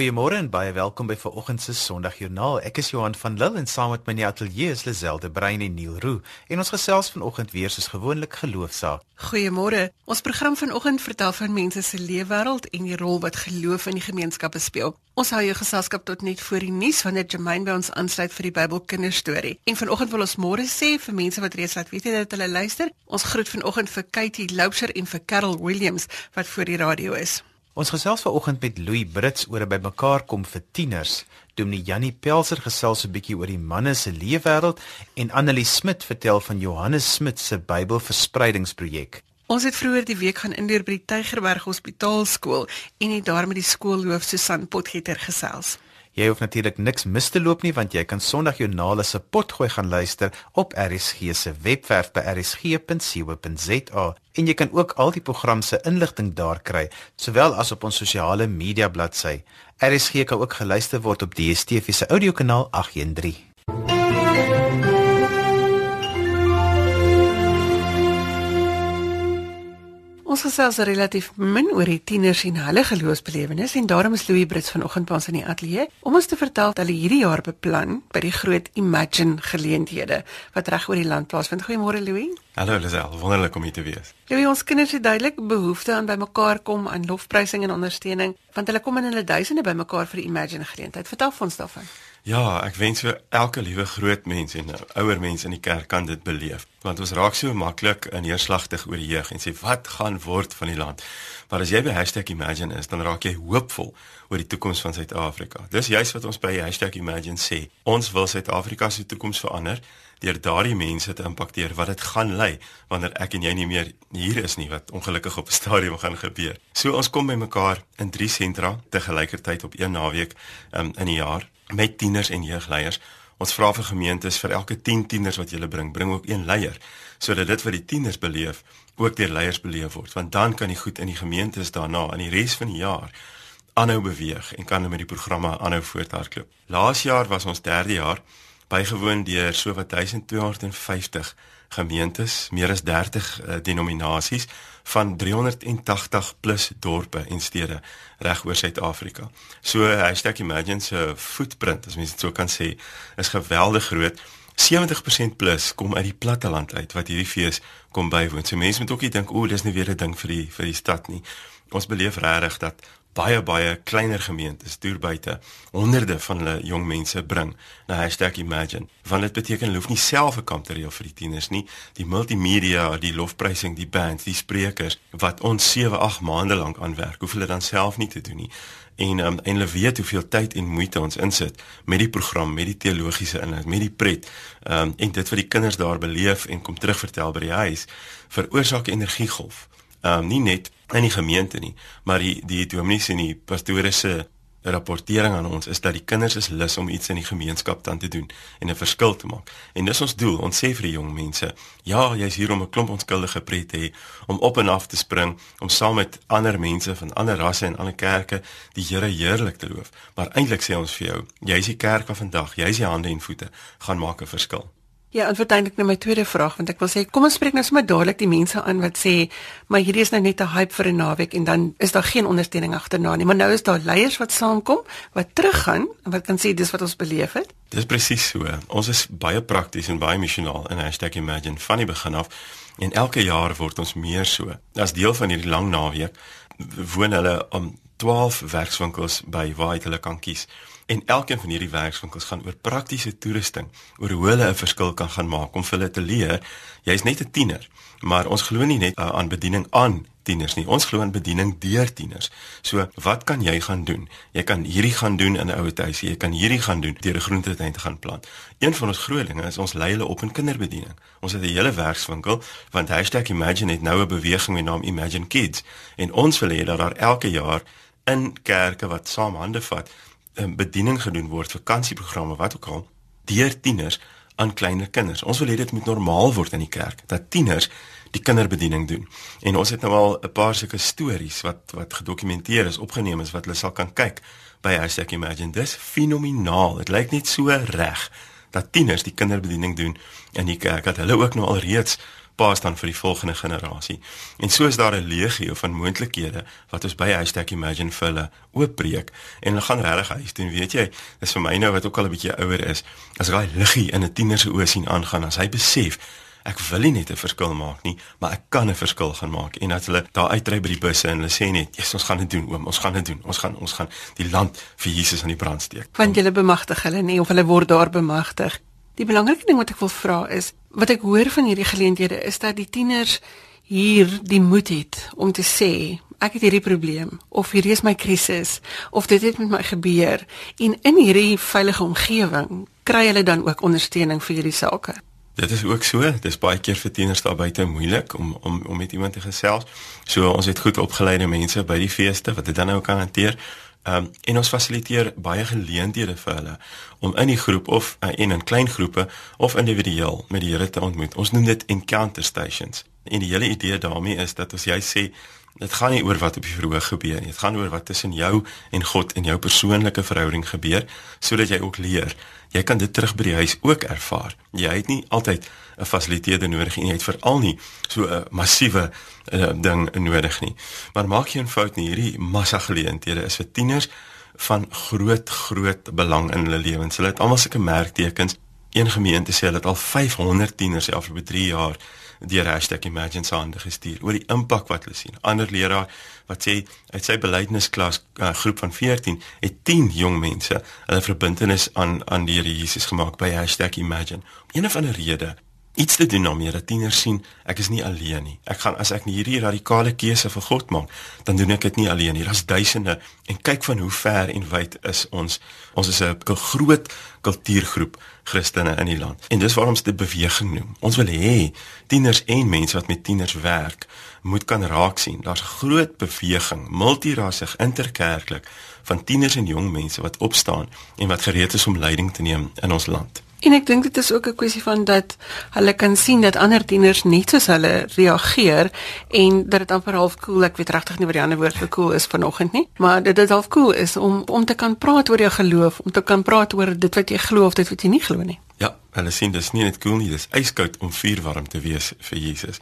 Goeiemôre en baie welkom by vanoggend se Sondagjoernaal. Ek is Johan van Lille en saam met my in die ateljee is Liselde Brein en Neil Roo. En ons gesels vanoggend weer soos gewoonlik geloofsaak. Goeiemôre. Ons program vanoggend vertel van mense se lewenswêreld en die rol wat geloof in die gemeenskappe speel. Ons hou jou geselskap tot net voor die nuus wanneer Jermaine by ons aansluit vir die Bybel kinderstorie. En vanoggend wil ons môre sê vir mense wat reeds laat weet dat hulle luister. Ons groet vanoggend vir Katie Loubser en vir Carol Williams wat voor die radio is. Ons gesels vanoggend met Louis Brits oor 'n bymekaar kom vir tieners. Dominee Jannie Pelser gesels 'n bietjie oor die manne se leefwêreld en Annelie Smit vertel van Johannes Smit se Bybelverspreidingsprojek. Ons het vroeër die week gaan inloer by die Tygerberg Hospitaal skool en het daar met die skoolhoof Susan Potgieter gesels. Jy hoef natuurlik niks mis te loop nie want jy kan Sondag Jornale se potgooi gaan luister op RSG se webwerf by rsg.co.za en jy kan ook al die program se inligting daar kry sowel as op ons sosiale media bladsy. RSG kan ook geluister word op DStv se audiokanaal 813. Ons gesels relatief min oor die tieners en hulle geloofsbelewenis en daarom is Louis Brits vanoggend by ons in die ateljee om ons te vertel dat hulle hierdie jaar beplan by die groot Imagine geleenthede wat reg oor die land plaasvind. Goeiemôre Louis. Hallo Lisel, wonderlik om hier te wees. Louis, ons kinders het duidelik behoefte aan bymekaar kom aan lofprysing en ondersteuning want hulle kom in hulle duisende bymekaar vir die Imagine geleentheid. Vertel ons daarvan. Ja, ek wens vir elke liewe groot mens en ouer mens in die kerk kan dit beleef. Want ons raak so maklik neerslagtig oor die jeug en sê wat gaan word van die land. Maar as jy by #imagine is, dan raak jy hoopvol oor die toekoms van Suid-Afrika. Dis juist wat ons by #imagine sê. Ons wil Suid-Afrika se toekoms verander deur daardie mense te impakteer wat dit gaan lei wanneer ek en jy nie meer hier is nie wat ongelukkig op 'n stadium gaan gebeur. So ons kom bymekaar in drie sentra te gelykertyd op een naweek um, in 'n jaar met tieners en jeugleiers. Ons vra vir gemeentes vir elke 10 tieners wat jy bring, bring ook een leier sodat dit wat die tieners beleef ook deur leiers beleef word. Want dan kan die goed in die gemeentes daarna in die res van die jaar aanhou beweeg en kan hulle met die programme aanhou voorthardloop. Laas jaar was ons derde jaar bygewoon deur sowat 1250 gemeentes, meer as 30 uh, denominasies van 380 plus dorpe en stede reg oor Suid-Afrika. So #imagine se footprint, as mens dit so kan sê, is geweldig groot. 70% plus kom uit die platteland uit wat hierdie fees kom bywoon. So mense moet ook nie dink o, dis nie weer 'n ding vir die vir die stad nie. Ons beleef regtig dat baie baie kleiner gemeentes deur buite honderde van hulle jong mense bring na #imagine. Want dit beteken hulle hoef nie self 'n kamp te reël vir die tieners nie. Die multimedia, die lofprysing, die bands, die sprekers wat ons 7, 8 maande lank aanwerk, hoef hulle dan self nie te doen nie. En um, en hulle weet hoeveel tyd en moeite ons insit met die program, met die teologiese inhoud, met die pret. Um, en dit wat die kinders daar beleef en kom terugvertel by die huis veroorsaak energiegolf um, nie net in die gemeente nie, maar die die dominees en die pastore se rapportering aan ons is dat die kinders is lus om iets in die gemeenskap dan te doen en 'n verskil te maak. En dis ons doel. Ons sê vir die jong mense, ja, jy's hier om 'n klomp onskuldige pret te hê, om op en af te spring, om saam met ander mense van ander rasse en ander kerke die Here heerlik te loof. Maar eintlik sê ons vir jou, jy's die kerk van vandag, jy's die hande en voete, gaan maak 'n verskil. Ja, en verduidelik nou my tweede vraag want ek wil sê kom ons spreek nou sommer dadelik die mense aan wat sê maar hierdie is nou net 'n hype vir 'n naweek en dan is daar geen ondersteuning agterna nie. Maar nou is daar leiers wat saamkom, wat teruggaan en wat kan sê dis wat ons beleef het. Dis presies so. Ons is baie prakties en baie missionaal in #imagine van die begin af en elke jaar word ons meer so. As deel van hierdie lang naweek woon hulle om 12 werkswinkels by waar hulle kan kies. En elkeen van hierdie werkswinkels gaan oor praktiese toerusting, oor hoe hulle 'n verskil kan gaan maak om vir hulle te leer. Jy's net 'n tiener, maar ons glo nie net uh, aan bediening aan tieners nie. Ons glo aan bediening deur tieners. So, wat kan jy gaan doen? Jy kan hierdie gaan doen in 'n ouer huis. Jy kan hierdie gaan doen deur 'n groentetuin te gaan plant. Een van ons grootlinge is ons lei hulle op in kinderbediening. Ons het 'n hele werkswinkel want #imagine het nou 'n beweging met naam Imagine Kids en ons wil hê dat daar elke jaar in kerke wat saam hande vat bediening gedoen word, vakansieprogramme, wat ook al, deur tieners aan kleiner kinders. Ons wil hê dit moet normaal word in die kerk dat tieners die kinderbediening doen. En ons het nou al 'n paar sulke stories wat wat gedokumenteer is, opgeneem is wat hulle sal kan kyk by #imagine. Dis fenomenaal. Dit lyk net so reg dat tieners die kinderbediening doen in die kerk dat hulle ook nou al reeds pas dan vir die volgende generasie. En so is daar 'n legio van moontlikhede wat ons by #imagine vir hulle oopbreek en hulle gaan regtig huis doen, weet jy? Dis vir my nou wat ook al 'n bietjie ouer is, as daai liggie in 'n tiener se oë sien aangaan, as hy besef ek wil nie net 'n verskil maak nie, maar ek kan 'n verskil gaan maak en dat hulle daar uitry by die busse en hulle sê net, "Jesus, ons gaan dit doen, oom, ons gaan dit doen. Ons gaan ons gaan die land vir Jesus aan die brand steek." Want jy bemagtig hulle nie of hulle word daar bemagtig. Die belangrike ding wat ek wil vra is, wat ek hoor van hierdie geleenthede is dat die tieners hier die moed het om te sê ek het hierdie probleem of hierdie is my krisis of dit het met my gebeur en in hierdie veilige omgewing kry hulle dan ook ondersteuning vir hierdie sake. Dit is ook so, dit is baie keer vir tieners daar buite moeilik om om om met iemand te gesels. So ons het goed opgeleide mense by die feeste wat dit dan nou kan hanteer. Ehm um, en ons fasiliteer baie geleenthede vir hulle om in die groep of uh, en in klein groepe of individueel met die Here te ontmoet. Ons noem dit encounter stations. En die hele idee daarmee is dat as jy sê dit gaan nie oor wat op die verhoog gebeur nie. Dit gaan oor wat tussen jou en God en jou persoonlike verhouding gebeur sodat jy ook leer. Jy kan dit terug by die huis ook ervaar. Jy het nie altyd 'n fasiliteerder nodig nie. Jy het veral nie so 'n massiewe uh, ding nodig nie. Maar maak geen fout nie, hierdie massa geleenthede is vir tieners van groot groot belang in hulle lewens. Hulle het almal sulke merktekens. Een gemeente sê hulle het al 500 tieners die afgelope 3 jaar deur #imagine se hande gestuur oor die impak wat hulle sien. Ander leraar wat sê uit sy belydensklas uh, groep van 14 het 10 jong mense hulle verbintenis aan aan die Here Jesus gemaak by #imagine. Om een of ander rede iets te doen daarmee dat tieners sien ek is nie alleen nie. Ek gaan as ek hierdie radikale keuse vir God maak, dan doen ek dit nie alleen nie. Daar's duisende en kyk van hoe ver en wyd is ons. Ons is 'n groot kultuurgroep Christene in die land. En dis waarom ons dit beweging noem. Ons wil hê tieners en mense wat met tieners werk, moet kan raak sien. Daar's groot beweging, multirassig, interkerklik van tieners en jong mense wat opstaan en wat gereed is om leiding te neem in ons land. En ek dink dit is ook 'n kwessie van dat hulle kan sien dat ander tieners net soos hulle reageer en dat dit amper half cool, ek weet regtig nie wat die ander woord vir cool is vanoggend nie, maar dit is half cool is om om te kan praat oor jou geloof, om te kan praat oor dit wat jy glo of dit wat jy nie glo nie. Ja, hulle sien dis nie net cool nie, dis yskoud om vuurwarm te wees vir Jesus.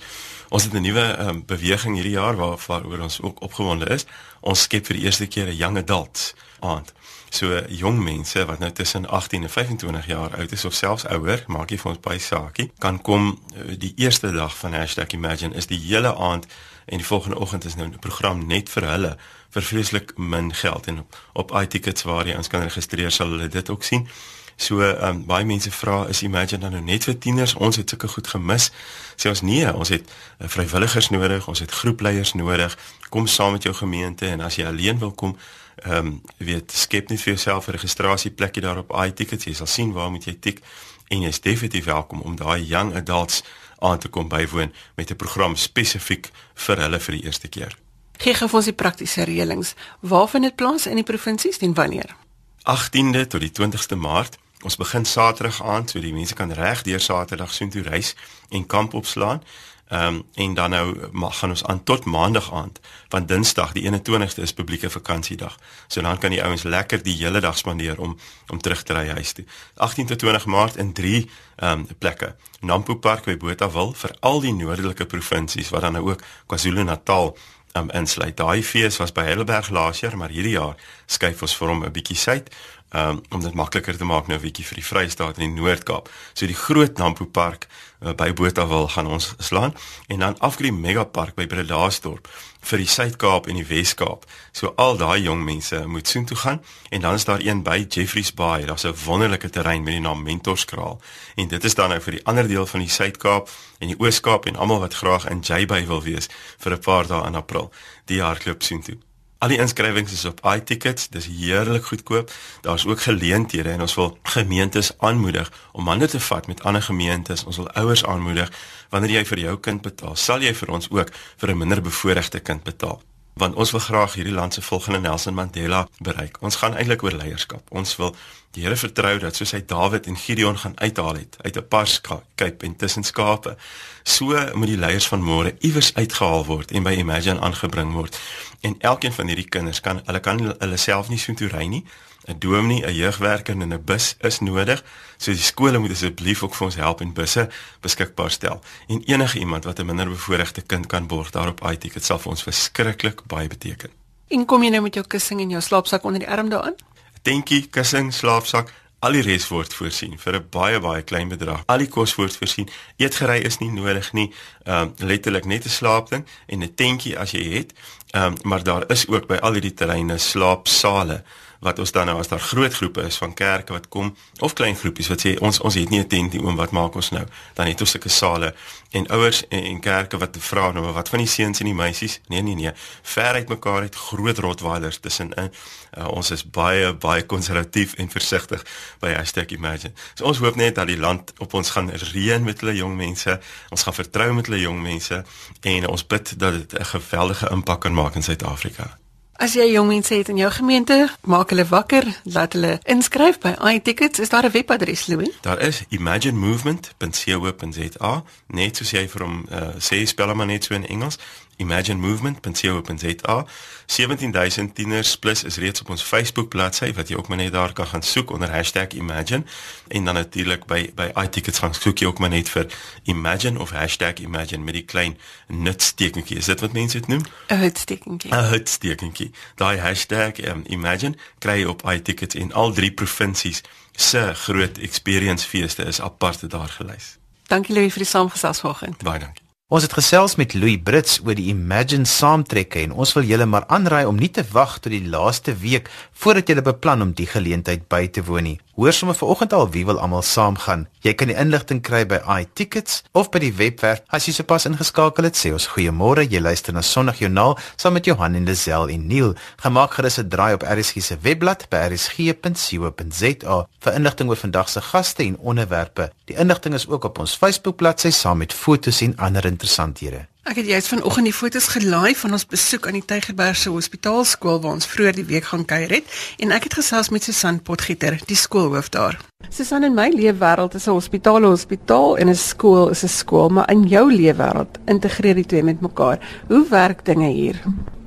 Ons het 'n nuwe um, beweging hierdie jaar waar waaroor ons ook opgewonde is. Ons skep vir die eerste keer 'n young adults aand. So jong mense wat nou tussen 18 en 25 jaar oud is of selfs ouer, maak nie vir ons baie saakie, kan kom eh, die eerste dag van #imagine is die hele aand en die volgende oggend is nou 'n program net vir hulle vir vreeslik min geld en op, op iTickets waar jy ons kan registreer sal hulle dit ook sien. So ehm um, baie mense vra is Imagine dan nou net vir tieners? Ons het sulke goed gemis. Sê ons nee, ons het uh, vrywilligers nodig, ons het groepleiers nodig. Kom saam met jou gemeente en as jy alleen wil kom, ehm um, weet skep net vir jouself 'n registrasieplekkie daar op iTickets. Jy sal sien waar moet jy tik en jy is definitief welkom om daai young adults aan te kom bywoon met 'n program spesifiek vir hulle vir die eerste keer. Gee gou ons die praktiese reëlings. Waar vind dit plaas in die provinsies en wanneer? 18de tot die 20ste Maart. Ons begin Saterdag aand, so die mense kan reg deur Saterdag soontoe reis en kamp opslaan. Ehm um, en dan nou gaan ons aan tot maandag aand want dinsdag die 21ste is publieke vakansiedag. So dan kan die ouens lekker die hele dag spandeer om om terug te ry huis toe. 18 tot 20 Maart in 3 ehm um, plekke. Nampo Park by Botawil vir al die noordelike provinsies wat dan nou ook KwaZulu-Natal um, insluit. Daai fees was by Heidelberg laas jaar, maar hierdie jaar skuif ons vir hom 'n bietjie suid um, om dit makliker te maak nou 'n bietjie vir die Vrystaat en die Noord-Kaap. So die groot Nampo Park uh, by Botawil gaan ons slaan en dan afgrie Mega Park by Bredasdorp vir die Suid-Kaap en die Wes-Kaap. So al daai jong mense moet soontoe gaan en dan is daar een by Jeffreys Bay. Daar's 'n wonderlike terrein met die naam Mentorskraal en dit is dan nou vir die ander deel van die Suid-Kaap en die Oos-Kaap en almal wat graag in J-Bay wil wees vir 'n paar dae in April. Die hardloop soontoe. Al die inskrywings is op iTickets, dis heerlik goedkoop. Daar's ook geleenthede en ons wil gemeentes aanmoedig om hande te vat met ander gemeentes. Ons wil ouers aanmoedig wanneer jy vir jou kind betaal, sal jy vir ons ook vir 'n minder bevoorregte kind betaal want ons wil graag hierdie land se volgende Nelson Mandela bereik. Ons gaan eintlik oor leierskap. Ons wil die Here vertrou dat soos hy Dawid en Gideon gaan uithaal het uit 'n pars kyk en tussen skape, so moet die leiers van môre iewers uitgehaal word en by Imagine aangebring word. En elkeen van hierdie kinders kan hulle kan hulle self nie so toe ry nie. 'n dominee, 'n jeugwerker en 'n bus is nodig. So die skole moet asseblief ook vir ons help en busse beskikbaar stel. En enige iemand wat 'n minderbevoorregte kind kan borg daarop IT, dit sal vir ons verskriklik baie beteken. En kom jy nou met jou kussing en jou slaapsak onder die arm daarin? Tentjie, kussing, slaapsak, al die res word voorsien vir 'n baie baie klein bedrag. Al die kos word voorsien. Eetgery is nie nodig nie. Ehm um, letterlik net 'n slaapding en 'n tentjie as jy het. Ehm um, maar daar is ook by al hierdie terreine slaapsale wat ons dan nou as daar groot groepe is van kerke wat kom of klein groepies wat sê ons ons het nie 'n tent nie oom wat maak ons nou? Dan het ons sulke sale en ouers en, en kerke wat vra nou wat van die seuns en die meisies? Nee nee nee. Ver uit mekaar het groot rotweilers tussenin. Uh, ons is baie baie konservatief en versigtig by #imagine. So ons hoop net dat die land op ons gaan reën met hulle jong mense. Ons gaan vertrou met hulle jong mense en ons bid dat dit 'n geweldige impak kan maak in Suid-Afrika As jy jong mense het in jou gemeente, maak hulle wakker, laat hulle inskryf by iTickets. Is daar 'n webadres, Louis? Daar is imaginemovement.co.za. Net soos jy vir hom uh, sê, spel hom net so in Engels imaginemovement.co.za 17000 tieners plus is reeds op ons Facebook bladsy wat jy ook maar net daar kan gaan soek onder #imagine. En dan natuurlik by by iTickets gaan soek jy ook maar net vir imagine of #imagine met die klein nutstekentjie is dit wat mense dit noem? 'n nutstekentjie 'n nutstekentjie daai hashtag um, imagine kry jy op iTickets in al drie provinsies se groot experience feeste is apart daar gelys. Dankie Louis vir die saamgesels vanoggend. Baie dankie Ons het gesels met Louis Brits oor die Imagine saamtrekke en ons wil julle maar aanraai om nie te wag tot die laaste week voordat jy beplan om die geleentheid by te woon nie. Hoor sommer vanoggend al wie wil almal saamgaan. Jy kan die inligting kry by iTickets of by die webwerf. As jy sopas ingeskakel het, sê ons goeiemôre. Jy luister na Sondagjoernaal saam met Johan en Lisel en Neil. Gemaak gerus 'n draai op RSG se webblad by rsg.co.za vir inligting oor vandag se gaste en onderwerpe. Die inligting is ook op ons Facebookbladsy saam met fotos en ander interessanthede. Ek het jous vanoggend die foto's gelaai van ons besoek aan die Tygerbergse Hospitaalskool waar ons vroeër die week gaan kuier het en ek het gesels met Susan Potgieter, die skoolhoof daar. Susan, in my leefwêreld is 'n hospitaal 'n hospitaal en 'n skool is 'n skool, maar in jou leefwêreld integreer die twee met mekaar. Hoe werk dinge hier?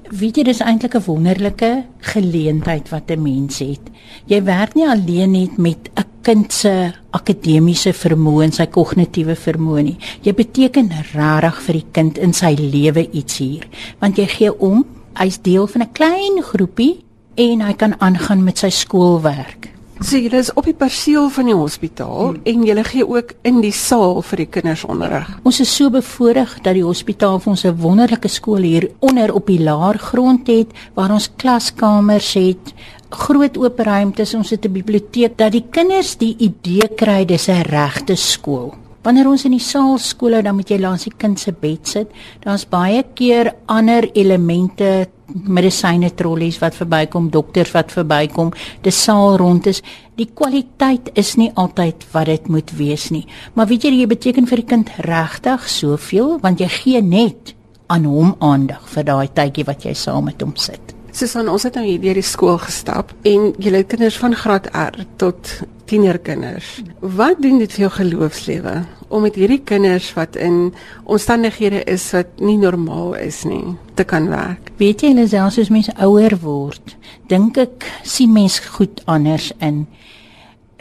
Weet jy dis eintlik 'n wonderlike geleentheid wat 'n mens het. Jy werk nie alleen net met 'n kind se akademiese vermoë en sy kognitiewe vermoë nie. Jy beteken regtig vir die kind in sy lewe iets hier, want jy gee om, hy's deel van 'n klein groepie en hy kan aangaan met sy skoolwerk. So julle is op die perseel van die hospitaal hmm. en julle gee ook in die saal vir die kinders onderrig. Ons is so bevoorreg dat die hospitaal vir ons 'n wonderlike skool hier onder op die laer grond het waar ons klaskamers het, groot oop ruimtes, ons het 'n biblioteek dat die kinders die idee kry dis 'n regte skool. Wanneer ons in die saal skool hou, dan moet jy langs die kind se bed sit. Daar's baie keer ander elemente, medisyne trollies wat verbykom, dokters wat verbykom, die saal rond is. Die kwaliteit is nie altyd wat dit moet wees nie. Maar weet jy, jy beteken vir die kind regtig soveel want jy gee net aan hom aandag vir daai tydjie wat jy saam met hom sit. Susan, ons het nou hier deur die skool gestap en julle kinders van graad R tot tienerkinders. Wat doen dit vir jou geloofslewe om met hierdie kinders wat in omstandighede is wat nie normaal is nie te kan werk? Weet jy, hulle selfs as mense ouer word, dink ek sien mens goed anders in.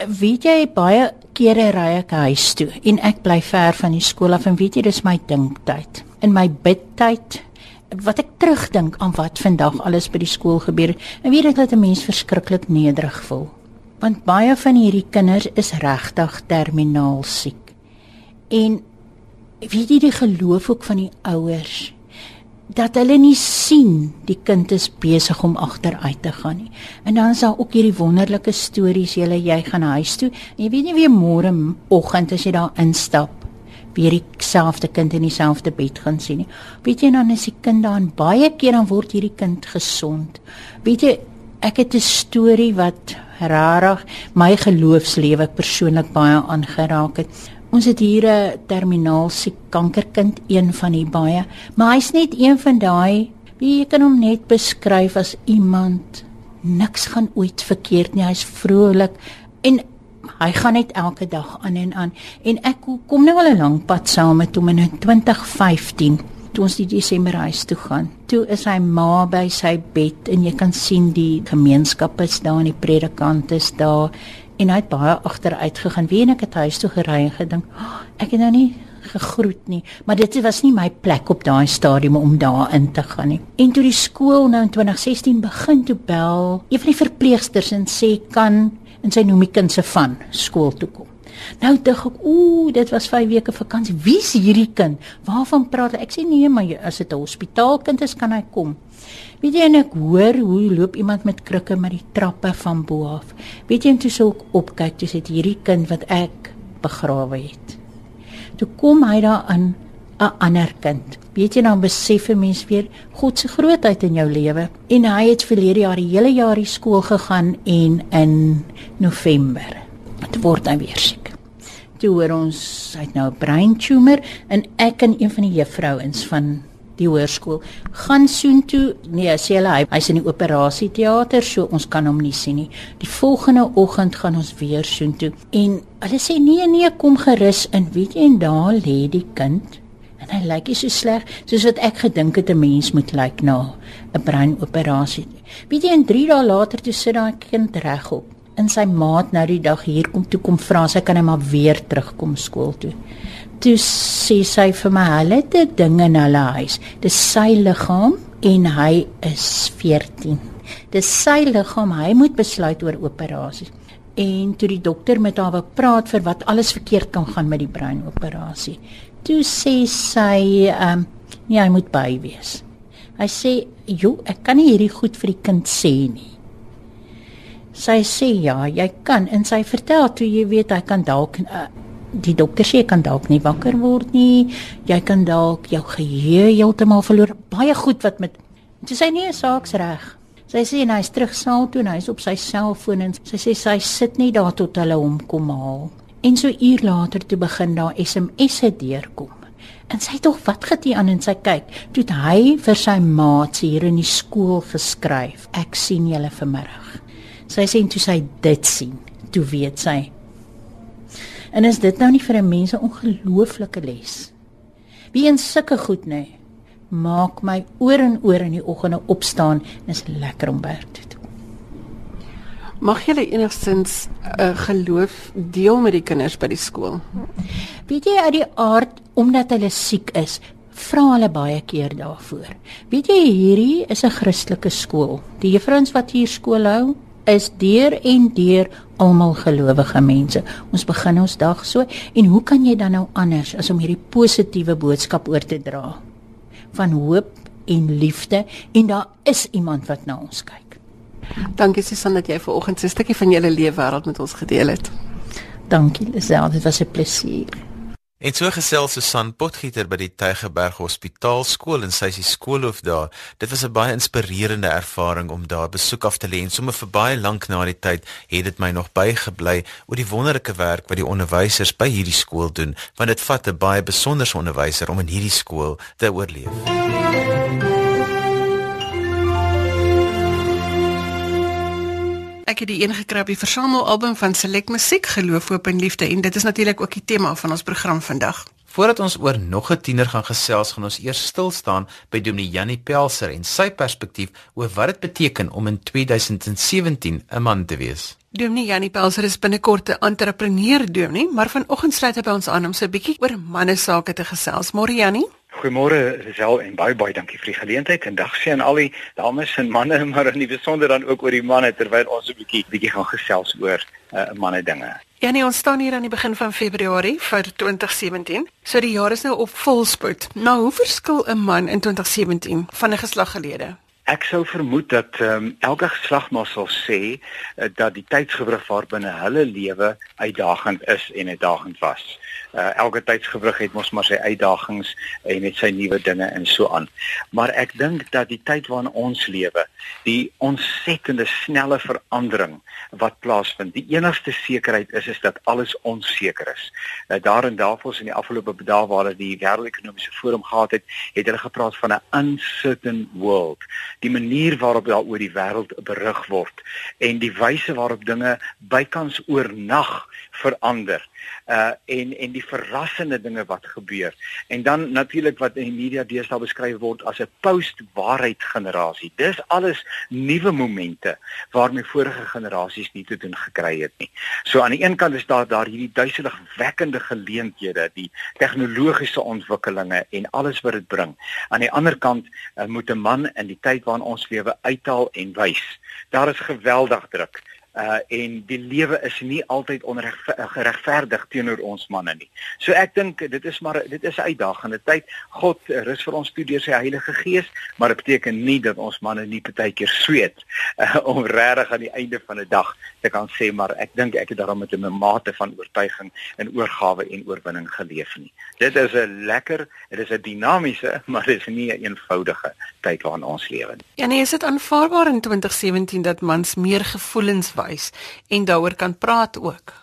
Weet jy baie kere ry ek huis toe en ek bly ver van die skool af en weet jy dis my dinktyd. In my bidtyd wat ek terugdink aan wat vandag alles by die skool gebeur en weet ek dat 'n mens verskriklik nederig voel. Want baie van hierdie kinders is regtig terminaal siek. En weet jy die geloof ook van die ouers dat hulle nie sien die kind is besig om agteruit te gaan nie. En dan is daar ook hierdie wonderlike stories jy jy gaan huis toe en jy weet nie weer môre oggend as jy daar instap weer dieselfde kind in dieselfde bed gaan sien nie. Weet jy dan is die kind dan baie keer dan word hierdie kind gesond. Weet jy ek het 'n storie wat rarig my geloofslewe persoonlik baie aangeraak het. Ons het hier 'n terminaal siek kankerkind, een van die baie, maar hy's net een van daai wie jy kan hom net beskryf as iemand niks gaan ooit verkeerd nie. Hy's vrolik en hy gaan net elke dag aan en aan en ek kom nou al 'n lang pad saam met hom in 2015 toe ons die Desember huis toe gaan. Toe is hy ma by sy bed en jy kan sien die gemeenskap is daar en die predikant is daar en hy het baie agteruit gegaan. Wie en ek het huis toe gery en gedink, oh, ek het nou nie gegroet nie, maar dit was nie my plek op daai stadium om daar in te gaan nie. En toe die skool nou in 2016 begin toe bel, een van die verpleegsters en sê kan en sy noem die kind se van skool toe kom. Nou dink ek, ooh, dit was 5 weke vakansie. Wie's hierdie kind? Waarvan praat hy? Ek sê nee, maar as dit 'n hospitaalkind is, kan hy kom. Weet jy en ek hoor hoe loop iemand met krikke met die trappe van bo af. Weet jy en toe sou ek opkyk, dis dit hierdie kind wat ek begrawe het. Toe kom hy daar in 'n ander kind. Weet jy dan besef 'n mens weer God se grootheid in jou lewe. En hy het verlede jaar die hele jaar die skool gegaan en in November het word hy weer siek. Toe hoor ons hy het nou 'n brain tumor en ek en een van die juffrouens van die hoërskool gaan soontoe. Nee sê hulle hy, hy's in die operasieteater so ons kan hom nie sien nie. Die volgende oggend gaan ons weer soontoe. En hulle sê nee nee kom gerus in. Weet jy en daar lê die kind hy lyk nie so sleg soos wat ek gedink het 'n mens moet lyk na 'n brein operasie weet jy en 3 dae later toe sit daai kind regop in sy maat nou die dag hier kom toe kom vra sy kan hy maar weer terugkom skool toe. Toe sê sy vir my hulle het 'n ding in hulle huis. Dis sy liggaam en hy is 14. Dis sy liggaam, hy moet besluit oor operasies. En toe die dokter met haar wou praat vir wat alles verkeerd kan gaan met die breinoperasie. Toe sê sy ehm um, nee, hy moet by wees. Hy sê, "Jo, ek kan nie hierdie goed vir die kind sê nie." Sy sê ja, jy kan en sy vertel toe jy weet hy kan dalk uh, die dokter sê kan dalk nie wakker word nie. Jy kan dalk jou geheue heeltemal verloor. Baie goed wat met Sy sê nee, saaks reg. Sy sê en hy's terug saal toe en hy's op sy selfoon en sy sê sy sit nie daar tot hulle hom kom haal. En so uur later toe begin daar SMS'e deurkom. En sy tog wat het hy aan en sy kyk, toe hy vir sy maats hier in die skool geskryf. Ek sien julle vanmiddag. Sy sê toe sy dit sien, toe weet sy. En is dit nou nie vir 'n mens 'n ongelooflike les? Wie in sulke goed nê, maak my oor en oor in die oggende opstaan en is lekker om werk te. Mag jy enigstens 'n uh, geloof deel met die kinders by die skool? Weet jy uit die aard omdat hulle siek is, vra hulle baie keer daarvoor. Weet jy hierdie is 'n Christelike skool. Die juffrouens wat hier skool hou, is deur en deur almal gelowige mense. Ons begin ons dag so en hoe kan jy dan nou anders as om hierdie positiewe boodskap oor te dra van hoop en liefde en daar is iemand wat na ons kyk. Dankie Susan dat jy ver oggend so 'n stukkie van jou lewe wêreld met ons gedeel het. Dankie Lisel, dit was 'n plesier. En so gesels Susan Potgieter by die Tygerberg Hospitaal skool en sy is die skoolhoof daar. Dit was 'n baie inspirerende ervaring om daar besoek af te lê en sommer vir baie lank na die tyd het dit my nog bygebly oor die wonderlike werk wat die onderwysers by hierdie skool doen, want dit vat 'n baie besonderse onderwyser om in hierdie skool te oorleef. Ek het die een gekry op die versamelalbum van Select Musiek Geloof Hoop en Liefde en dit is natuurlik ook die tema van ons program vandag. Voordat ons oor nog 'n tiener gaan gesels, gaan ons eers stil staan by Dominee Jannie Pelser en sy perspektief oor wat dit beteken om in 2017 'n man te wees. Dominee Jannie Pelser is binnekort 'n entrepreneur dominee, maar vanoggend sluit hy by ons aan om so 'n bietjie oor manne sake te gesels. Môre Jannie? Goeiemôre Gisel en baie baie dankie vir die geleentheid en dag sien al die dames en manne maar in die besonder dan ook oor die manne terwyl ons 'n bietjie bietjie gaan gesels oor uh, manne dinge. Ja nee, ons staan hier aan die begin van Februarie vir 2017. So die jaar is nou op volspoed. Nou hoe verskil 'n man in 2017 van 'n geslag gelede? Ek sou vermoed dat um, elke geslag maar sal sê uh, dat die tydsgewrig waarbinne hulle lewe uitdagend is en uitdagend was uh, elke tydsgewrig het mos maar sy uitdagings en met sy nuwe dinge en so aan. Maar ek dink dat die tyd waarin ons lewe, die ontsettende snelle verandering wat plaasvind, die enigste sekerheid is is dat alles onseker is. Uh, daar in Davos in die afgelope dae waar hulle die wêreldekonomiese forum gehad het, het hulle gepraat van 'n uncertain world. Die manier waarop daar oor die wêreld berig word en die wyse waarop dinge bykans oornag verander. Uh en en die verrassende dinge wat gebeur. En dan natuurlik wat in die media deesdae beskryf word as 'n post-waarheid generasie. Dis alles nuwe momente waarmee vorige generasies nie te doen gekry het nie. So aan die een kant is daar daar hierdie duiseligwekkende geleenthede, die tegnologiese ontwikkelinge en alles wat dit bring. Aan die ander kant uh, moet 'n man in die tyd waarin ons lewe uithaal en wys. Daar is geweldig druk uh en die lewe is nie altyd onregverdig teenoor ons manne nie. So ek dink dit is maar dit is 'n uitdagende tyd. God rus vir ons toe deur sy Heilige Gees, maar dit beteken nie dat ons manne nie partykeer sweet uh, om regtig aan die einde van 'n dag te kan sê maar ek dink ek het daarom met 'n mate van oortuiging en oorgawe en oorwinning geleef nie. Dit is 'n lekker, dit is 'n dinamiese, maar dit is nie 'n eenvoudige tyd waarin ons lewe nie. Ja nee, is dit aanvaarbaar in 2017 dat mans meer gevoelens wys en daaroor kan praat ook.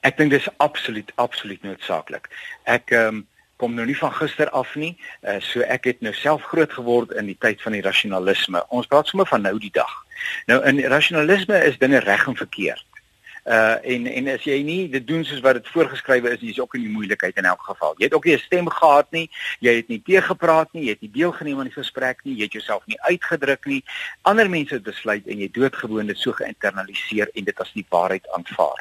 Ek dink dis absoluut absoluut noodsaaklik. Ek ehm um, kom nou nie van gister af nie. Uh, so ek het nou self groot geword in die tyd van die rasionalisme. Ons praat sommer van nou die dag. Nou in rasionalisme is dinge reg en verkeerd. Uh en en as jy nie dit doen soos wat dit voorgeskrywe is, jy's ook in die moeilikheid in elk geval. Jy het ook nie 'n stem gehad nie, jy het nie teëgepraat nie, jy het nie deelgeneem aan die gesprek nie, jy het jouself nie uitgedruk nie. Ander mense het besluit en jy doodgewoon dit so geïnternaliseer en dit as die waarheid aanvaar.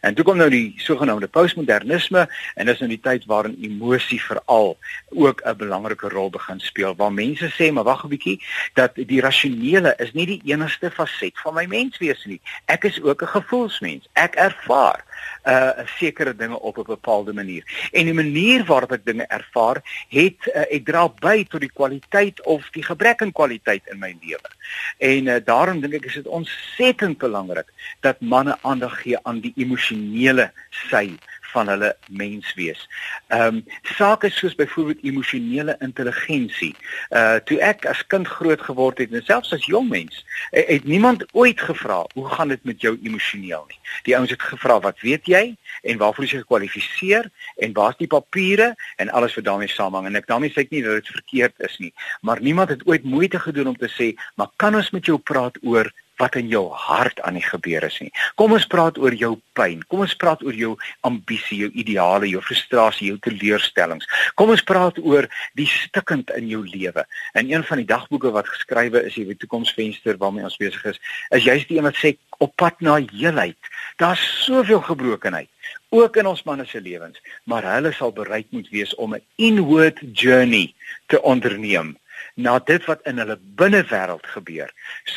En toe kom nou die sogenaamde postmodernisme en dis nou die tyd waarin emosie veral ook 'n belangrike rol begin speel waar mense sê maar wag 'n bietjie dat die rasionele is nie die enigste faset van my menswees nie. Ek is ook 'n gevoelsmens. Ek ervaar uh sekere dinge op 'n bepaalde manier. En die manier waarop ek dinge ervaar, het uh, ek dra by tot die kwaliteit of die gebrek aan kwaliteit in my lewe. En uh, daarom dink ek is dit ontsettend belangrik dat manne aandag gee aan die emosionele sy van hulle menswees. Ehm um, sake soos byvoorbeeld emosionele intelligensie. Uh toe ek as kind groot geword het en selfs as jong mens, het niemand ooit gevra hoe gaan dit met jou emosioneel nie. Die ouens het gevra wat weet jy en waarvoor is jy gekwalifiseer en waar's die papiere en alles wat daarmee saamhang en ek daarmee sê ek nie dat dit verkeerd is nie, maar niemand het ooit moeite gedoen om te sê, maar kan ons met jou praat oor wat in jou hart aan die gebeur is nie. Kom ons praat oor jou pyn. Kom ons praat oor jou ambisie, jou ideale, jou frustrasie, jou teleurstellings. Kom ons praat oor die stikkend in jou lewe. In een van die dagboeke wat geskrywe is, hierdie toekomsvenster waarmee ons besig is, is juist die een wat sê op pad na heelheid. Daar's soveel gebrokenheid ook in ons manne se lewens, maar hulle sal bereid moet wees om 'n inward journey te onderneem na dit wat in hulle binnewêreld gebeur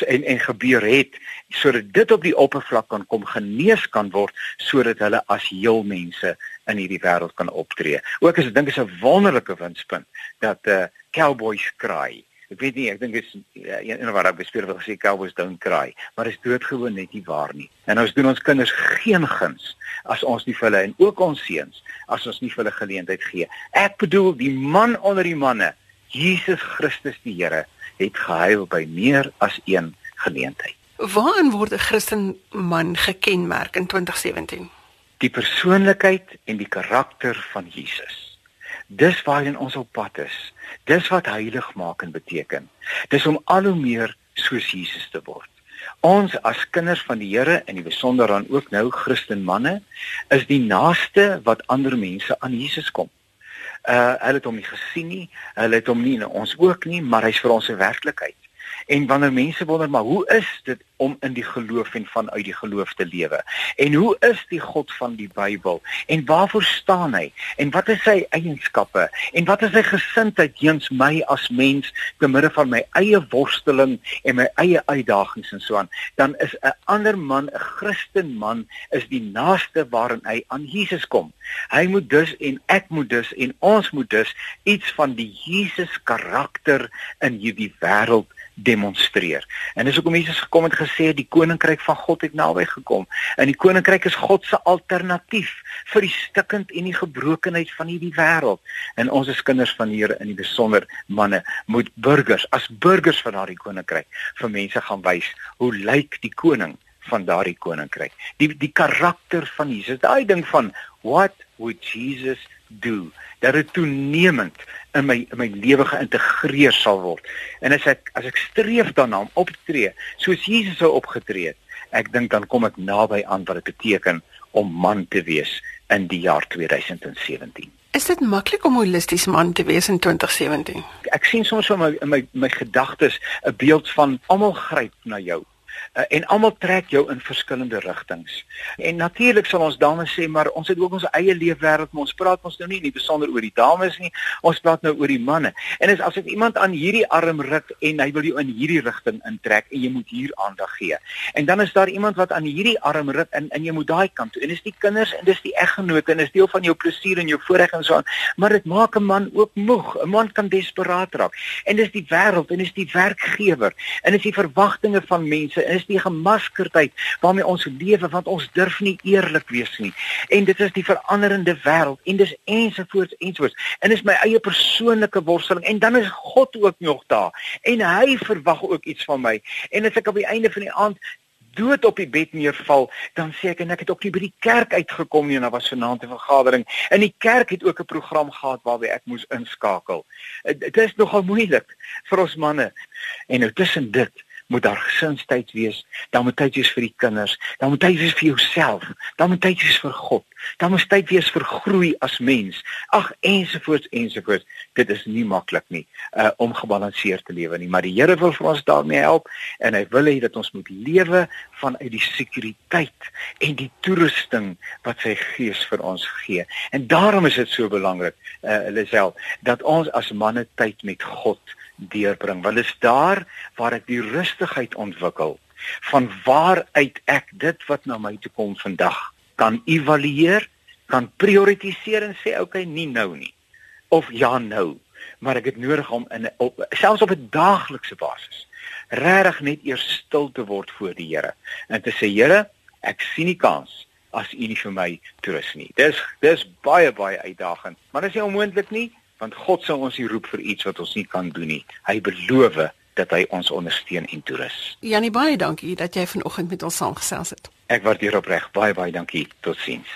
en en gebeur het sodat dit op die oppervlak kan kom genees kan word sodat hulle as heel mense in hierdie wêreld kan optree. Ook as ek dink is 'n wonderlike winspunt dat eh uh, cowboys cry. Ek weet nie, ek dink is ja, een wat ek bespeur wil gesê cowboys don't cry, maar is doodgewoon net nie waar nie. En ons doen ons kinders geen guns as ons nie vir hulle en ook ons seuns as ons nie vir hulle geleentheid gee. Ek bedoel die man onder die manne Jesus Christus die Here het gehuil by meer as een geleentheid. Waarin word 'n Christen man gekenmerk in 2017? Die persoonlikheid en die karakter van Jesus. Dis waarheen ons op pad is. Dis wat heiligmaking beteken. Dis om al hoe meer soos Jesus te word. Ons as kinders van die Here en die besonder dan ook nou Christen manne is die naaste wat ander mense aan Jesus kom uh hulle het hom nie gesien nie. Hulle het hom nie in ons ook nie, maar hy's vir ons 'n werklikheid. En wanneer mense wonder maar hoe is dit om in die geloof en vanuit die geloof te lewe? En hoe is die God van die Bybel? En waarvoor staan hy? En wat is sy eienskappe? En wat is sy gesindheid teenoor my as mens te midde van my eie worsteling en my eie uitdagings en so aan? Dan is 'n ander man, 'n Christen man, is die naaste waarin hy aan Jesus kom. Hy moet dus en ek moet dus en ons moet dus iets van die Jesus karakter in hierdie wêreld demonstreer. En dis hoekom Jesus gekom het gesê die koninkryk van God het naby gekom. En die koninkryk is God se alternatief vir die stikkend en die gebrokenheid van hierdie wêreld. En ons as kinders van die Here in die besonder manne moet burgers as burgers van daardie koninkryk vir mense gaan wys hoe lyk die koning van daardie koninkryk. Die die karakter van Jesus. Daai ding van what would Jesus do? Dat dit toenemend in my in my lewe geïntegreer sal word. En as ek as ek streef daarna om op te tree soos Jesus sou opgetree het, ek dink dan kom ek naby aan wat dit beteken om man te wees in die jaar 2017. Is dit maklik om holisties man te wees in 2017? Ek sien soms in my in my, my gedagtes 'n beeld van almal gryp na jou uh, en almal trek jou in verskillende rigtings. En natuurlik sal ons dames sê, maar ons het ook ons eie leefwêreld, maar ons praat ons nou nie net besonder oor die dames nie, ons praat nou oor die manne. En as as ek iemand aan hierdie arm ruk en hy wil jou in hierdie rigting intrek en jy moet hier aandag gee. En dan is daar iemand wat aan hierdie arm ruk en en jy moet daai kant toe. En dis die kinders en dis die eggenoot en dis deel van jou plesier en jou voorreg en so aan. Maar dit maak 'n man ook moeg. 'n Man kan desperaat raak. En dis die wêreld en dis die werkgewer en dis die verwagtinge van mense en is die gemaskerdheid waarmee ons lewe want ons durf nie eerlik wees nie. En dit is die veranderende wêreld en dis ensovoorts ensovoorts. En dis my eie persoonlike worsteling en dan is God ook nog daar en hy verwag ook iets van my. En as ek op die einde van die aand dood op die bed neerval, dan sê ek en ek het ook nie by die kerk uitgekom nie en daar was vanaand 'n vergadering. In die kerk het ook 'n program gehad waarby ek moes inskakel. Dit is nogal moeilik vir ons manne. En nou tussen dit moet daar gesinstyd wees, dan moet tyd wees vir die kinders, dan moet tyd wees vir jouself, dan moet tyd wees vir God, dan moet tyd wees vir groei as mens. Ag ensovoorts ensovoorts. Dit is nie maklik nie uh om gebalanseerd te lewe nie, maar die Here wil vir ons daarmee help en hy wil hê dat ons moet lewe vanuit die sekuriteit en die toerusting wat sy Gees vir ons gee. En daarom is dit so belangrik, uh Lisel, dat ons as manne tyd met God deurbring. Want dit is daar waar ek die rustigheid ontwikkel van waaruit ek dit wat na my toe kom vandag kan evalueer kan prioritiseer en sê okay nie nou nie. Of ja nou. Maar ek het nodig om in op selfs op 'n daaglikse basis regtig net eers stil te word voor die Here en te sê Here ek sien nie kans as u nie vir my toerus nie. Dis dis baie baie uitdagend. Maar dit is nie onmoontlik nie want God sal ons nie roep vir iets wat ons nie kan doen nie. Hy beloof dat hy ons ondersteun en toerus. Janie baie dankie dat jy vanoggend met ons saamgesels het. Ek waardeer opreg baie baie dankie. Totsiens.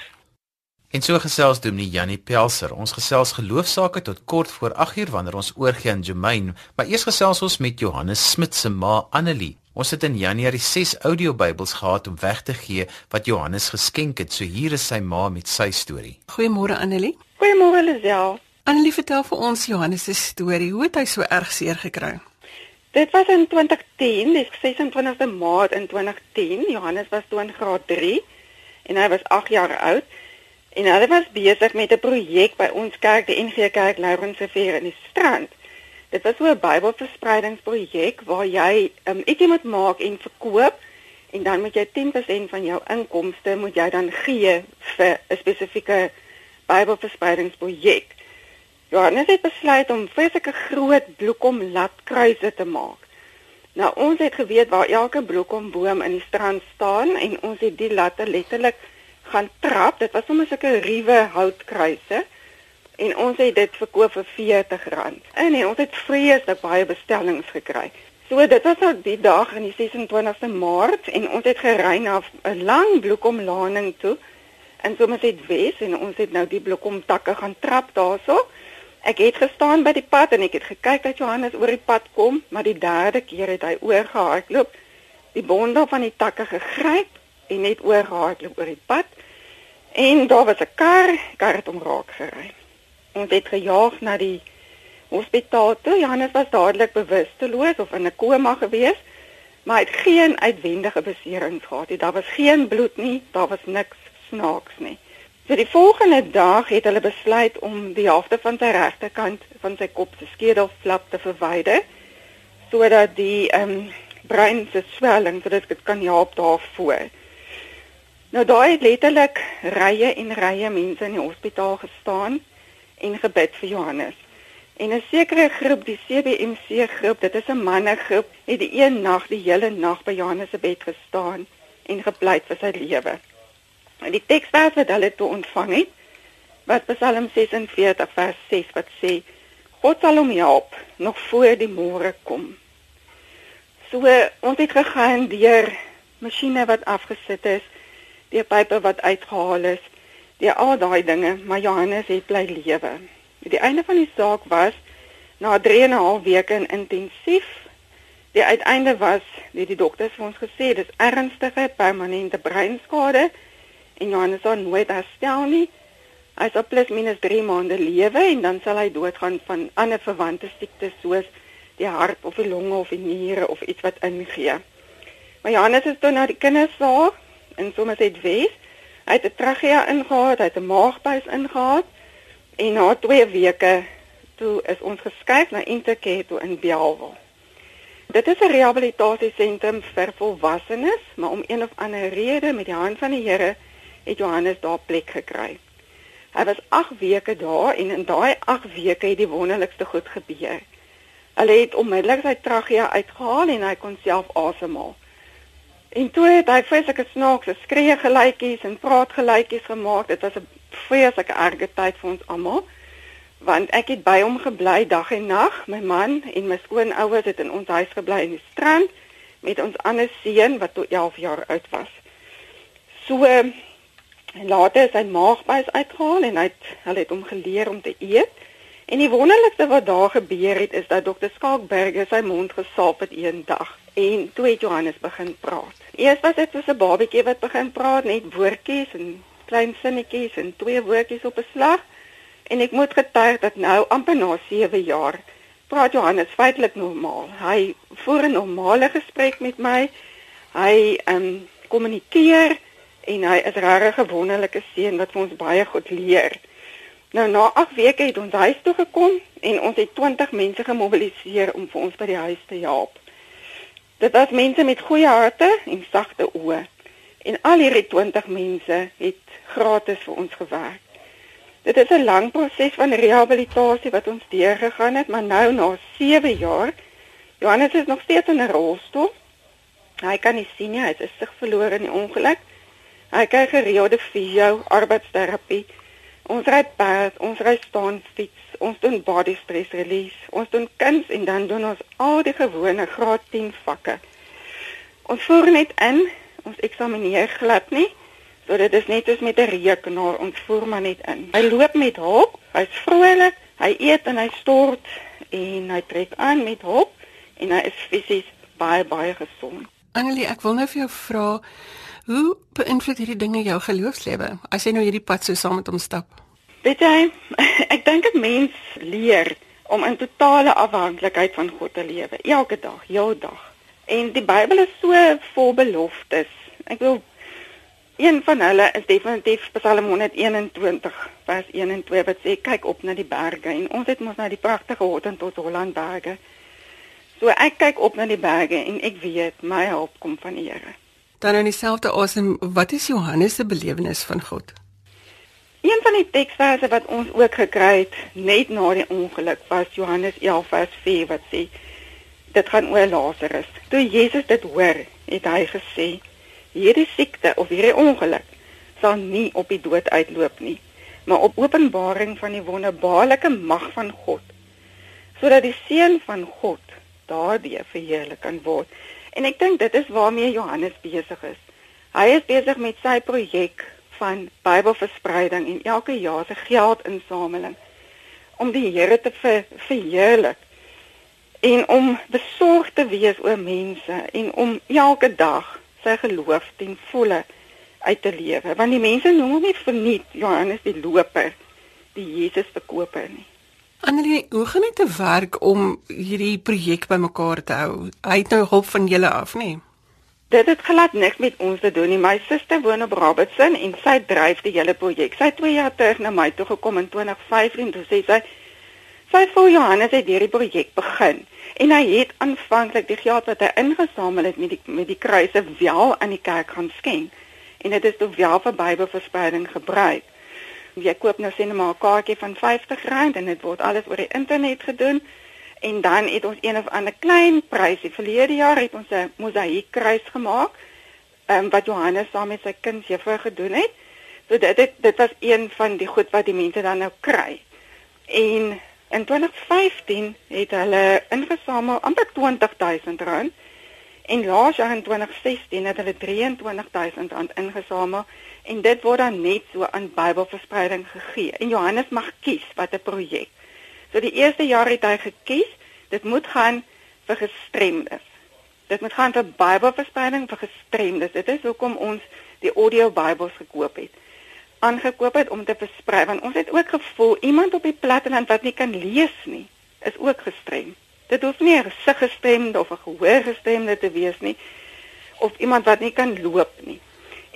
En so gesels Dominee Janie Pelser. Ons gesels geloofsaake tot kort voor 8uur wanneer ons oorgie aan Germain, maar eers gesels ons met Johannes Smit se ma Annelie. Ons het in Januarie 6 audio Bybels gehad om weg te gee wat Johannes geskenk het. So hier is sy ma met sy storie. Goeiemôre Annelie. Goeiemôre Lisel. Annelie vertel vir ons Johannes se storie. Hoe het hy so erg seer gekry? Dit was in 2010, dis 26de Maart in 2010. Johannes was toe in graad 3 en hy was 8 jaar oud. En hy was besig met 'n projek by ons kerk, die NG Kerk Lourensrivier in die Strand. Dit was so 'n Bybelverspreidingsprojek waar jy um, ietsie moet maak en verkoop en dan moet jy 10% van jou inkomste moet jy dan gee vir 'n spesifieke Bybelverspreidingsprojek. Johannes het besluit om vreeslike groot bloekom latkruise te maak. Nou ons het geweet waar elke bloekomboom in die strand staan en ons het die latte letterlik gaan trap. Dit was sommer sulke ruwe houtkruise en ons het dit verkoop vir R40. En nee, ons het vreeslik baie bestellings gekry. So dit was nou die dag in die 26ste Maart en ons het gery na 'n lang bloekomlaning toe en sommer het Wes en ons het nou die bloekomtakke gaan trap daarso. Ek het gestaan by die pad en ek het gekyk dat Johannes oor die pad kom, maar die derde keer het hy oorgehardloop, die bondel van die takke gegryp en net oorgehardloop oor die pad. En daar was 'n kar, kar het hom raak gery. Ons het gejaag na die hospitaal toe. Johannes was dadelik bewusteloos of in 'n koma gewees, maar hy het geen uitwendige beserings gehad nie. Daar was geen bloed nie, daar was niks snaaks nie. So die volgende dag het hulle besluit om die helfte van sy regterkant van sy kop se skedelflap te verwyder sodat die ehm um, brein se swelling sodat dit kan help daarvoor. Nou daai het letterlik rye en rye mense in die hospitaal gestaan en gebid vir Johannes. En 'n sekere groep, die CBMC groep, dit is 'n mannegroep, het die een nag die hele nag by Johannes se bed gestaan en gepleit vir sy lewe. En die teksvers wat hulle toe ontvang het, wat Psalm 46 vers 6 wat sê: God sal hom help nog voor die môre kom. So ons het gegaan deur masjiene wat afgesit is, deur pipe wat uitgehaal is, deur al daai dinge, maar Johannes het bly lewe. Die einde van die saak was na 3 en 'n half weke in intensief Die uiteinde was, die, die dokters het ons gesê, dis ernstige permanente breinskade en Johannes sal nooit herstel nie. Hy sal plus minus 3 maande lewe en dan sal hy doodgaan van ander verwante siektes soos die hart of die longe of die niere of iets wat ingee. Maar Johannes is toe na die kindersaal in Somerset West. Hy het 'n trachea ingehaat, hy het 'n maagbuis ingehaat en na 2 weke toe is ons geskuif na Intercare toe in Bellville. Dit is 'n rehabilitasiesentrum vir volwassenes, maar om een of ander rede met die hand van die Here het Johannes daar plek gekry. Hy was 8 weke daar en in daai 8 weke het die wonderlikste goed gebeur. Hulle het onmiddellik sy trachea uitgehaal en hy kon self asemhaal. En toe het hy vreeslike snaakse skree geluitjies en praat geluitjies gemaak. Dit was 'n vreeslike erge tyd vir ons almal. Want ek het by hom gebly dag en nag. My man en my skoonouers het in ons huis gebly in die strand met ons ander seun wat toe 11 jaar oud was. So later is sy maagbuis uitgehaal en hy het het hom geleer om te eet. En die wonderlikste wat daar gebeur het is dat dokter Skalkberger sy mond gesalp het eendag en toe het Johannes begin praat. Eers was dit soos 'n babatjie wat begin praat, net woordjies en klein sinnetjies en twee woordjies op 'n slag. En ek moet getuig dat nou amper na 7 jaar praat Johannes feitelik normaal. Hy voer 'n normale gesprek met my. Hy ehm um, kommunikeer en hy is regtig 'n wonderlike seun wat vir ons baie goed leer. Nou na 8 weke het ons huis toe gekom en ons het 20 mense gemobiliseer om vir ons by die huis te help. Dit was mense met goeie harte en sagte oë. En al hierdie 20 mense het gratis vir ons gewerk. Dit is 'n lang proses van rehabilitasie wat ons deurgegaan het, maar nou na 7 jaar, Johannes is nog steeds in 'n rolstoel. Hy kan nie sien nie, hy het sig verloor in die ongeluk. Hy kry gereelde fisio, arbeidsterapie. Ons ry pad, ons ry staan fiets, ons doen body stress release, ons doen kuns en dan doen ons al die gewone graad 10 vakke. Ons voer net in, ons eksamineer glad nie. So dit is net soos met 'n rekenaar, ons voer maar net in. Hy loop met hulp, hy's vrolik, hy eet en hy stort en hy trek aan met hulp en hy is fisies baie baie gesond. Annelie, ek wil nou vir jou vra Hoe beïnvloed hierdie dinge jou geloofslewe as jy nou hierdie pad so saam met hom stap? Weet jy, ek dink 'n mens leer om in totale afhanklikheid van God te lewe, elke dag, heel dag. En die Bybel is so vol beloftes. Ek wil een van hulle is definitief Psalm 121 vers 1 en 2 wat sê kyk op na die berge en ons het mos na die pragtige Hottentot Holland berge. So ek kyk op na die berge en ek weet my hulp kom van die Here. Dan in dieselfde asem, wat is Johannes se belewenis van God? Een van die teksverse wat ons ook gekry het net na die ongeluk was Johannes 11 vers 4 wat sê dit gaan oor Lazarus. Toe Jesus dit hoor, het hy gesê: "Hierdie siekte of hierdie ongeluk sal nie op die dood uitloop nie, maar op openbaring van die wonderbaarlike mag van God, sodat die seun van God daardie verheerlik kan word." En ek dink dit is waarmee Johannes besig is. Hy is besig met sy projek van Bybelverspreiding en elke jaar se geldinsameling om die Here te ver, verheerlik en om besorg te wees oor mense en om elke dag sy geloof ten volle uit te lewe want die mense noem hom nie verniet Johannes die loper die Jesus verkoper nie Annelie, hoe gaan dit te werk om hierdie projek bymekaar te hou? Hy het nou hulp van julle af, nê? Dit het glad niks met ons te doen nie. My suster woon op Robertson en sy dryf die hele projek. Sy het 2 jaar terug na my toe gekom in 2015 en toe sê sy sy voel Johannes het hierdie projek begin en hy het aanvanklik die geld wat hy ingesamel het met die met die kruise wel aan die kerk gaan skenk. En dit is toe wel vir Bybelverspreiding gebruik jy koop nou sê net maar 'n kaartjie van R50 en dit word alles oor die internet gedoen. En dan het ons een of ander klein prysie. Verlede jaar het ons 'n mosaïekkruis gemaak um, wat Johannes saam met sy kind juffrou gedoen het. So dit het, dit was een van die goed wat die mense dan nou kry. En in 2015 het hulle ingesamel amper R20000 en laas jaar in 2016 het hulle R23000 ingesamel en dit word dan net so aan Bybelverspreiding gegee. En Johannes mag kies watter projek. So die eerste jaar het hy gekies, dit moet gaan vir gestremdes. Dit moet gaan vir Bybelverspreiding vir gestremdes. Dit is hoekom ons die audio Bybels gekoop het. Aangekoop het om te versprei want ons het ook gevoel iemand op die platteland wat nie kan lees nie, is ook gestrem. Dit hoef nie 'n gesiggestremde of 'n gehoorgestremde te wees nie of iemand wat nie kan loop nie.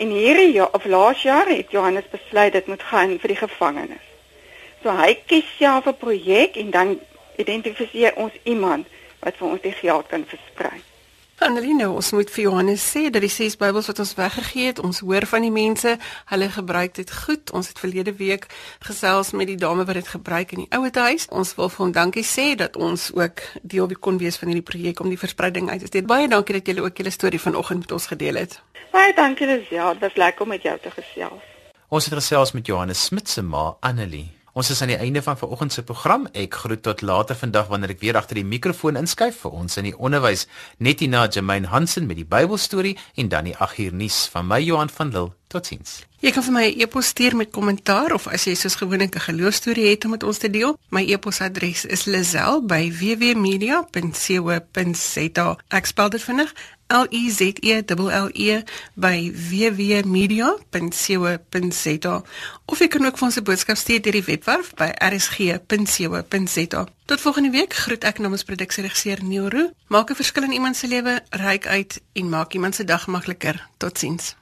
En hierdie jaar of laas jaar het Johannes besluit dit moet gaan vir die gevangenes. So hy kies self 'n projek en dan identifiseer ons iemand wat vir ons die geld kan versprei. Annelino, ons moet vir Johannes sê dat die ses Bybels wat ons weggegee het, ons hoor van die mense, hulle gebruik dit goed. Ons het verlede week gesels met die dame wat dit gebruik in die ouete huis. Ons wil vir hom dankie sê dat ons ook deel kon wees van hierdie projek om die verspreiding uit te steek. Baie dankie dat julle ook julle storie vanoggend met ons gedeel het. Baie dankie Lisel, dit was lekker om met jou te gesels. Ons het gesels met Johannes Smit se ma, Annelie. Ons is aan die einde van vanoggend se program. Ek groet tot later vandag wanneer ek weer agter die mikrofoon inskuif vir ons in die onderwys. Net hierna Jermaine Hansen met die Bybelstorie en dan die 8 uur nuus van my Johan van Lille. Totsiens. Jy kan vir my 'n e-pos stuur met kommentaar of as jy soos gewoonlik 'n geloofstorie het om met ons te deel. My e-posadres is lazel@wwmedia.co.za. Ek spel dit vinnig. L E Z E L L E by wwmedia.co.za. Of jy kan ook vir ons 'n boodskap stuur deur die webwerf by rsg.co.za. Tot volgende week groet ek namens produksieregisseur Neil Roo. Maak 'n verskil in iemand se lewe, reik uit en maak iemand se dag makliker. Totsiens.